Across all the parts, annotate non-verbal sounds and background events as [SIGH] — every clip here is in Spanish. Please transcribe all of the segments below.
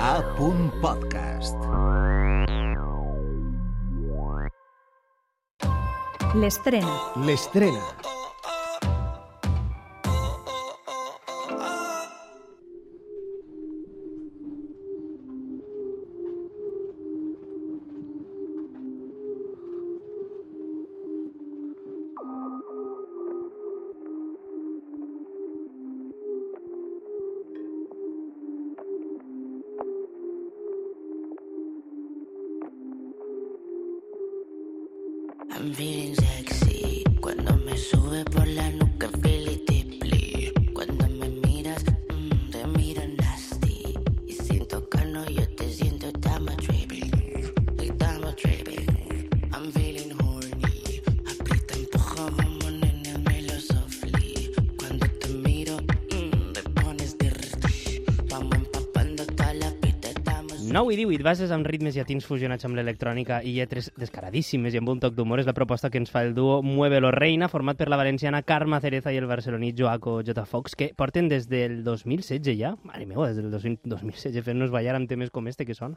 A. Podcast. L'estrena. L'estrena. 9 i 18 bases amb ritmes llatins fusionats amb l'electrònica i lletres descaradíssimes i amb un toc d'humor és la proposta que ens fa el duo Muévelo Reina, format per la valenciana Carme Cereza i el barceloní Joaco J. Fox, que porten des del 2016 ja, mare meva, des del 2000 2016 fent-nos ballar amb temes com este que són.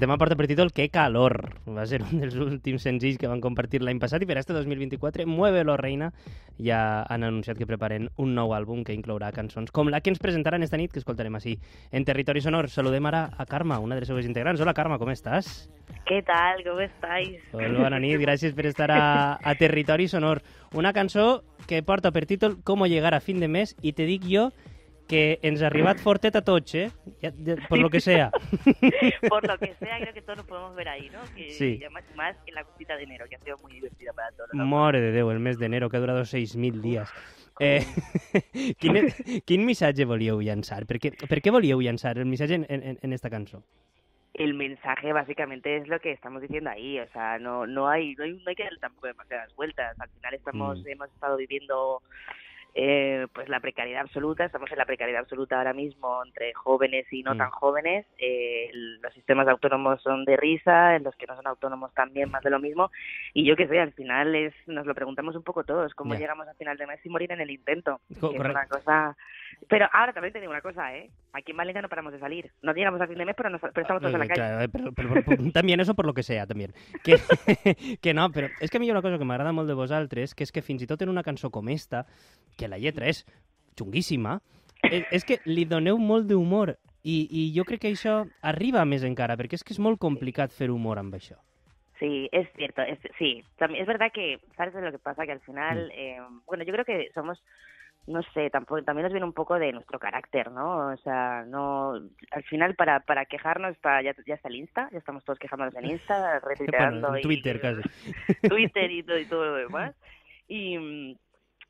Tema porta per títol Que calor. Va ser un dels últims senzills que van compartir l'any passat i per este 2024 Muévelo Reina ja han anunciat que preparen un nou àlbum que inclourà cançons com la que ens presentaran esta nit, que escoltarem així en Territori Sonor. Saludem ara a Carme, una de les seves integrants. Hola Carme, com estàs? ¿Qué tal? ¿Cómo estáis? Hola, bona nit, gràcies per estar a, a Territori Sonor. Una cançó que porta per títol Cómo llegar a fin de mes i te dic jo que ens ha arribat fortet a tots, eh? Ja, ja, por lo que sea. [LAUGHS] Por lo que sea, creo que todos nos podemos ver ahí, ¿no? Que Sí. además más en la cosita de enero, que ha sido muy divertida para todos. ¿no? Mare de Déu, el mes d'enero, que ha durat 6.000 dies. Eh, [LAUGHS] quin, quin missatge volíeu llançar? Per què, per què volíeu llançar el missatge en, en, en esta cançó? El mensaje básicamente es lo que estamos diciendo ahí, o sea, no no hay no hay, no hay que darle tampoco demasiadas vueltas. Al final estamos Mm. hemos estado viviendo eh, pues la precariedad absoluta, estamos en la precariedad absoluta ahora mismo entre jóvenes y no Mm. tan jóvenes. Eh, los sistemas autónomos son de risa, en los que no son autónomos también más de lo mismo. Y yo qué sé, al final es nos lo preguntamos un poco todos, cómo Ya. llegamos al final de mes sin morir en el intento. Co- que es una cosa... Pero ahora también te digo una cosa, ¿eh? Aquí en Valencia no paramos de salir. No llegamos a fin de mes, pero, nos, pero estamos todos en la Eh, calle. claro, eh, pero- pero- pero- pero [LAUGHS] también eso por lo que sea, también. Que, [LAUGHS] que no, però és que a mi hi ha una cosa que m'agrada molt de vosaltres, que és que fins i tot en una cançó com esta, que la lletra és xunguíssima, és, és que li doneu molt d'humor i, i jo crec que això arriba més encara, perquè és que és molt complicat fer humor amb això. Sí, es cierto, es, sí. También, es verdad que, ¿sabes de lo que pasa? Que al final, Mm. eh, bueno, yo creo que somos, no sé, tampoco, también nos viene un poco de nuestro carácter, ¿no? O sea, no, al final para, para quejarnos ya, ya está el Insta, ya estamos todos quejándonos en Insta, [LAUGHS] retuiteando Bueno, en y- Twitter casi. [LAUGHS] Twitter y todo, y todo lo demás. Y, mm, y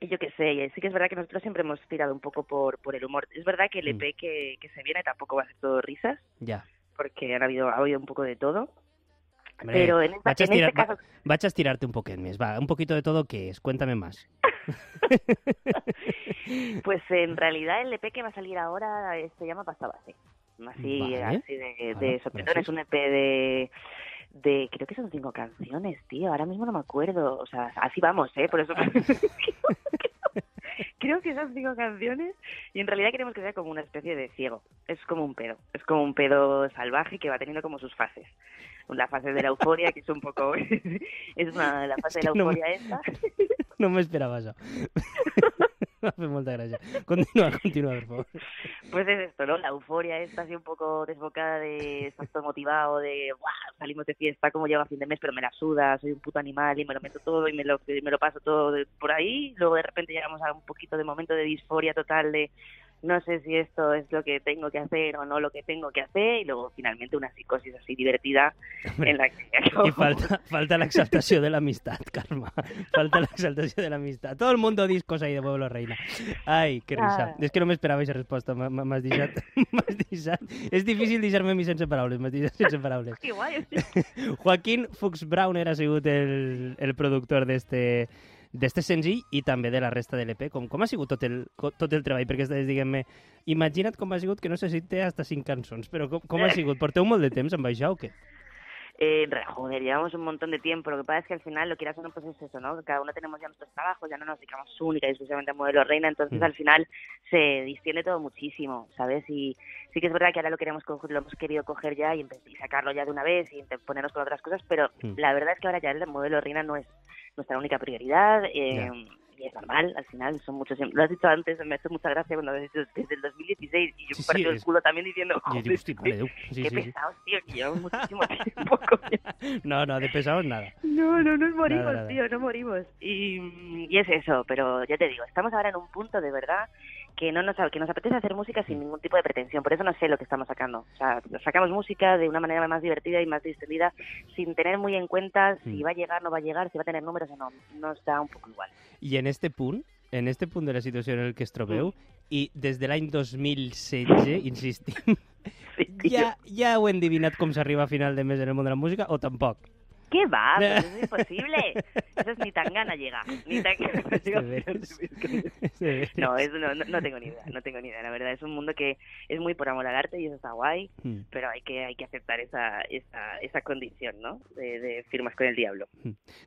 yo qué sé, sí que es verdad que nosotros siempre hemos tirado un poco por, por el humor. Es verdad que el Mm. EP que, que se viene tampoco va a ser todo risas, Ja. porque han habido, ha habido un poco de todo. Hombre, Pero en, esta- en este caso, va- a estirarte un poquet més. Va, un poquito de todo, ¿qué es? Cuéntame más. [LAUGHS] pues en realidad el EP que va a salir ahora eh, se llama Pasta Base. Así, Vale. así de, Vale, de gracias. Es un EP de, de, creo que son cinco canciones, tío. Ahora mismo no me acuerdo. O sea, así vamos, ¿eh? Por eso... [LAUGHS] Creo que son cinco canciones y en realidad queremos que sea como una especie de ciego. Es como un pedo. Es como un pedo salvaje que va teniendo como sus fases. La fase de la euforia, que es un poco... [LAUGHS] es una, la fase de la que no me- euforia esta. [LAUGHS] No m'esperava això. M'ha [LAUGHS] fet molta gràcia. Continua, [LAUGHS] continua, per favor. Pues es esto, ¿no? La euforia esta así un poco desbocada de estás todo motivado, de "Buah, salimos de fiesta, como llego a fin de mes, pero me la suda, soy un puto animal y me lo meto todo y me lo, me lo paso todo por ahí. Luego de repente llegamos a un poquito de momento de disforia total de no sé si esto es lo que tengo que hacer o no lo que tengo que hacer y luego finalmente una psicosis así divertida Hombre, [LAUGHS] en la que I falta, falta l'exaltació de l'amistat, Carme. [LAUGHS] Falta l'exaltació de l'amistat. Tot el mundo discos ahí de Pueblo Reina. Ai, que risa. Ah. És que no m'esperava aquesta resposta. M'ha- m'ha- M'has deixat... [LAUGHS] M'has deixat... És difícil deixar-me a mi sense paraules. M'has deixat sense paraules. Qué guay. Joaquín Fuchs Brauner ha sigut el, el productor d'este d'este senzill i també de la resta de l'EP. Com, com ha sigut tot el, tot el treball? Perquè diguem-me, imagina't com ha sigut que no sé si té hasta cinc cançons, però com, com ha sigut? Porteu molt de temps amb això o què? Eh, joder, llevamos un montón de tiempo. Lo que pasa es que al final, lo quieras o no, pues es eso, ¿no? Cada uno tenemos ya nuestros trabajos, ya no nos dedicamos única y exclusivamente a Modelo Reina, entonces Mm. al final se distiende todo muchísimo, ¿sabes? Y sí que es verdad que ahora lo queremos co- lo hemos querido coger ya y, y sacarlo ya de una vez y ponernos con otras cosas, pero Mm. la verdad es que ahora ya el Modelo Reina no es nuestra única prioridad. eh, Y es normal, al final, son muchos... Lo has dicho antes, me hace mucha gracia cuando has dicho desde el 2016 y yo Sí, me sí, el es- culo también diciendo, joder, dic, hosti, qué- mare Déu. Sí, qué pesados, tío, que llevamos [LAUGHS] muchísimo tiempo [LAUGHS] No, no, de pesados nada. no, no nos morimos, Nada, nada. tío, no morimos. Y, y es eso, pero ya te digo, estamos ahora en un punto de verdad que no nos que nos apetece hacer música sin ningún tipo de pretensión, por eso no sé lo que estamos sacando. O sea, sacamos música de una manera más divertida y más distendida, sin tener muy en cuenta si Mm. va a llegar, no va a llegar, si va a tener números o no. Nos da un poco igual. I en este punt, en este punt de la situació en el que es trobeu, Mm. i des de l'any 2016, insistim, Sí, ja, ja heu endivinat com s'arriba a final de mes en el món de la música o tampoc? ¿Qué va? [LAUGHS] Pues eso es imposible. Eso es ni tan gana llega. Ni tan. [LAUGHS] [LAUGHS] No, eso no, no, tengo ni idea, no tengo ni idea. La verdad es un mundo que es muy por amor al arte y eso está guay, Mm. pero hay que hay que aceptar esa esa, esa condición, ¿no? De, de firmas con el diablo.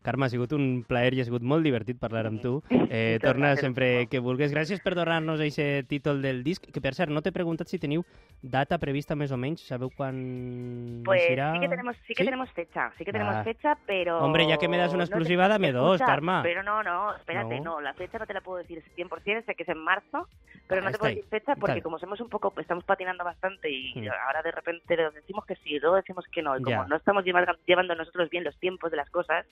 Carme, ha sigut un plaer i ha sigut molt divertit parlar amb tu. Eh, torna sempre que vulguis. Gràcies per donar-nos aquest títol del disc, que per cert, no t'he preguntat si teniu data prevista més o menys, sabeu quan Pues serà? sí que tenemos sí que ¿Sí? tenemos fecha, sí que tenemos Ah. fecha, pero Hombre, ya que me das una no te- exclusiva, dame dos, Escucha, Karma. Pero no, no, espérate, No. no. la fecha no te la puedo decir 100%, sé que es en marzo, pero Ah, no te puedo ahí. decir fecha porque como somos un poco estamos patinando bastante y ahora de repente decimos que sí, luego decimos que no, y como Ya. no estamos llevando, llevando nosotros bien los tiempos de las cosas,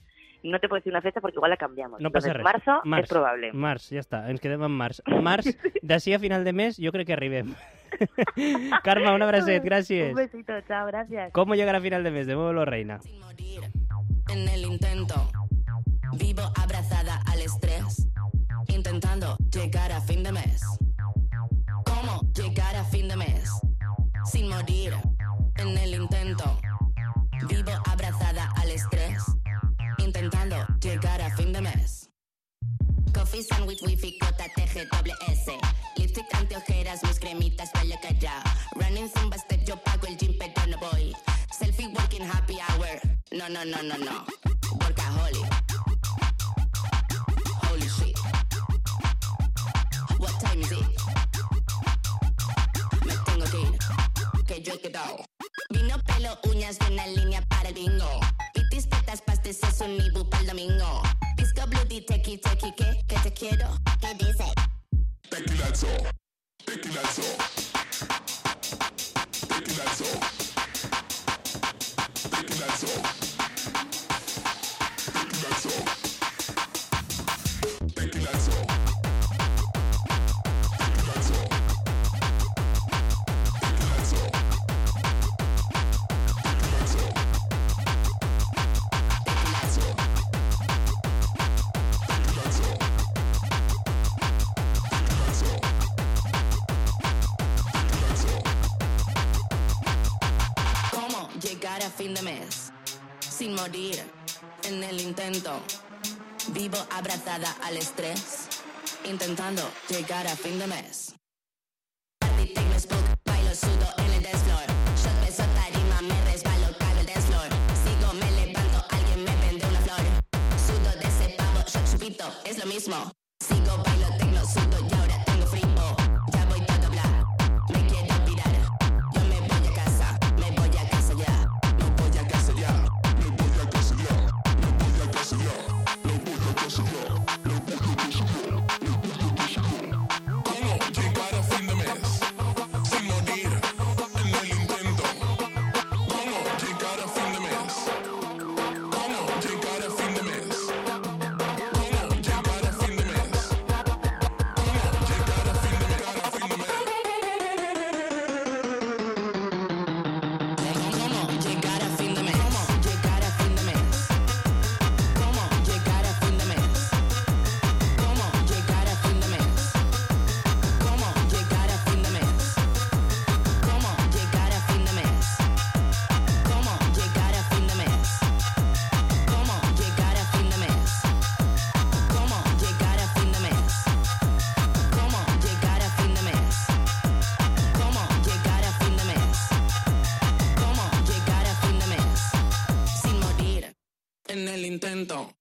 no te puedo decir una fecha porque igual la cambiamos. No passa Entonces, res. marzo Març. es probable. Març, ja està, ens quedem en març. [LAUGHS] Març, d'ací a final de mes, jo crec que arribem. Carme, [LAUGHS] un abracet, Un gràcies. besito, chao, gracias. ¿Cómo llegar a final de mes? De Móvelo Reina. sin morir en el intento. Vivo abrazada al estrés, intentando llegar a fin de mes. ¿Cómo llegar a fin de mes? Sin morir en el intento. Vivo abrazada al estrés, intentando llegar a fin de mes. Coffee sandwich, wifi, cota, TG, doble S. Lipstick, anteojeras, mis cremitas, vaya calla. Running zumba step, yo pago el gym, pero no voy. Selfie, working, happy hour. No, no, no, no, no. Workaholic. Holy shit. What time is it? Me tengo que ir, que yo he quedado. Vino, pelo, uñas y una línea para el bingo. Pitis, tetas, pastes, es un ibu para el domingo. Disco, bloody, tequi, tequi, que, that's all. Thinking that's all. Llegar a fin de mes? Sin morir en el intento. Vivo abrazada al estrés, intentando llegar a fin de mes. Es lo mismo.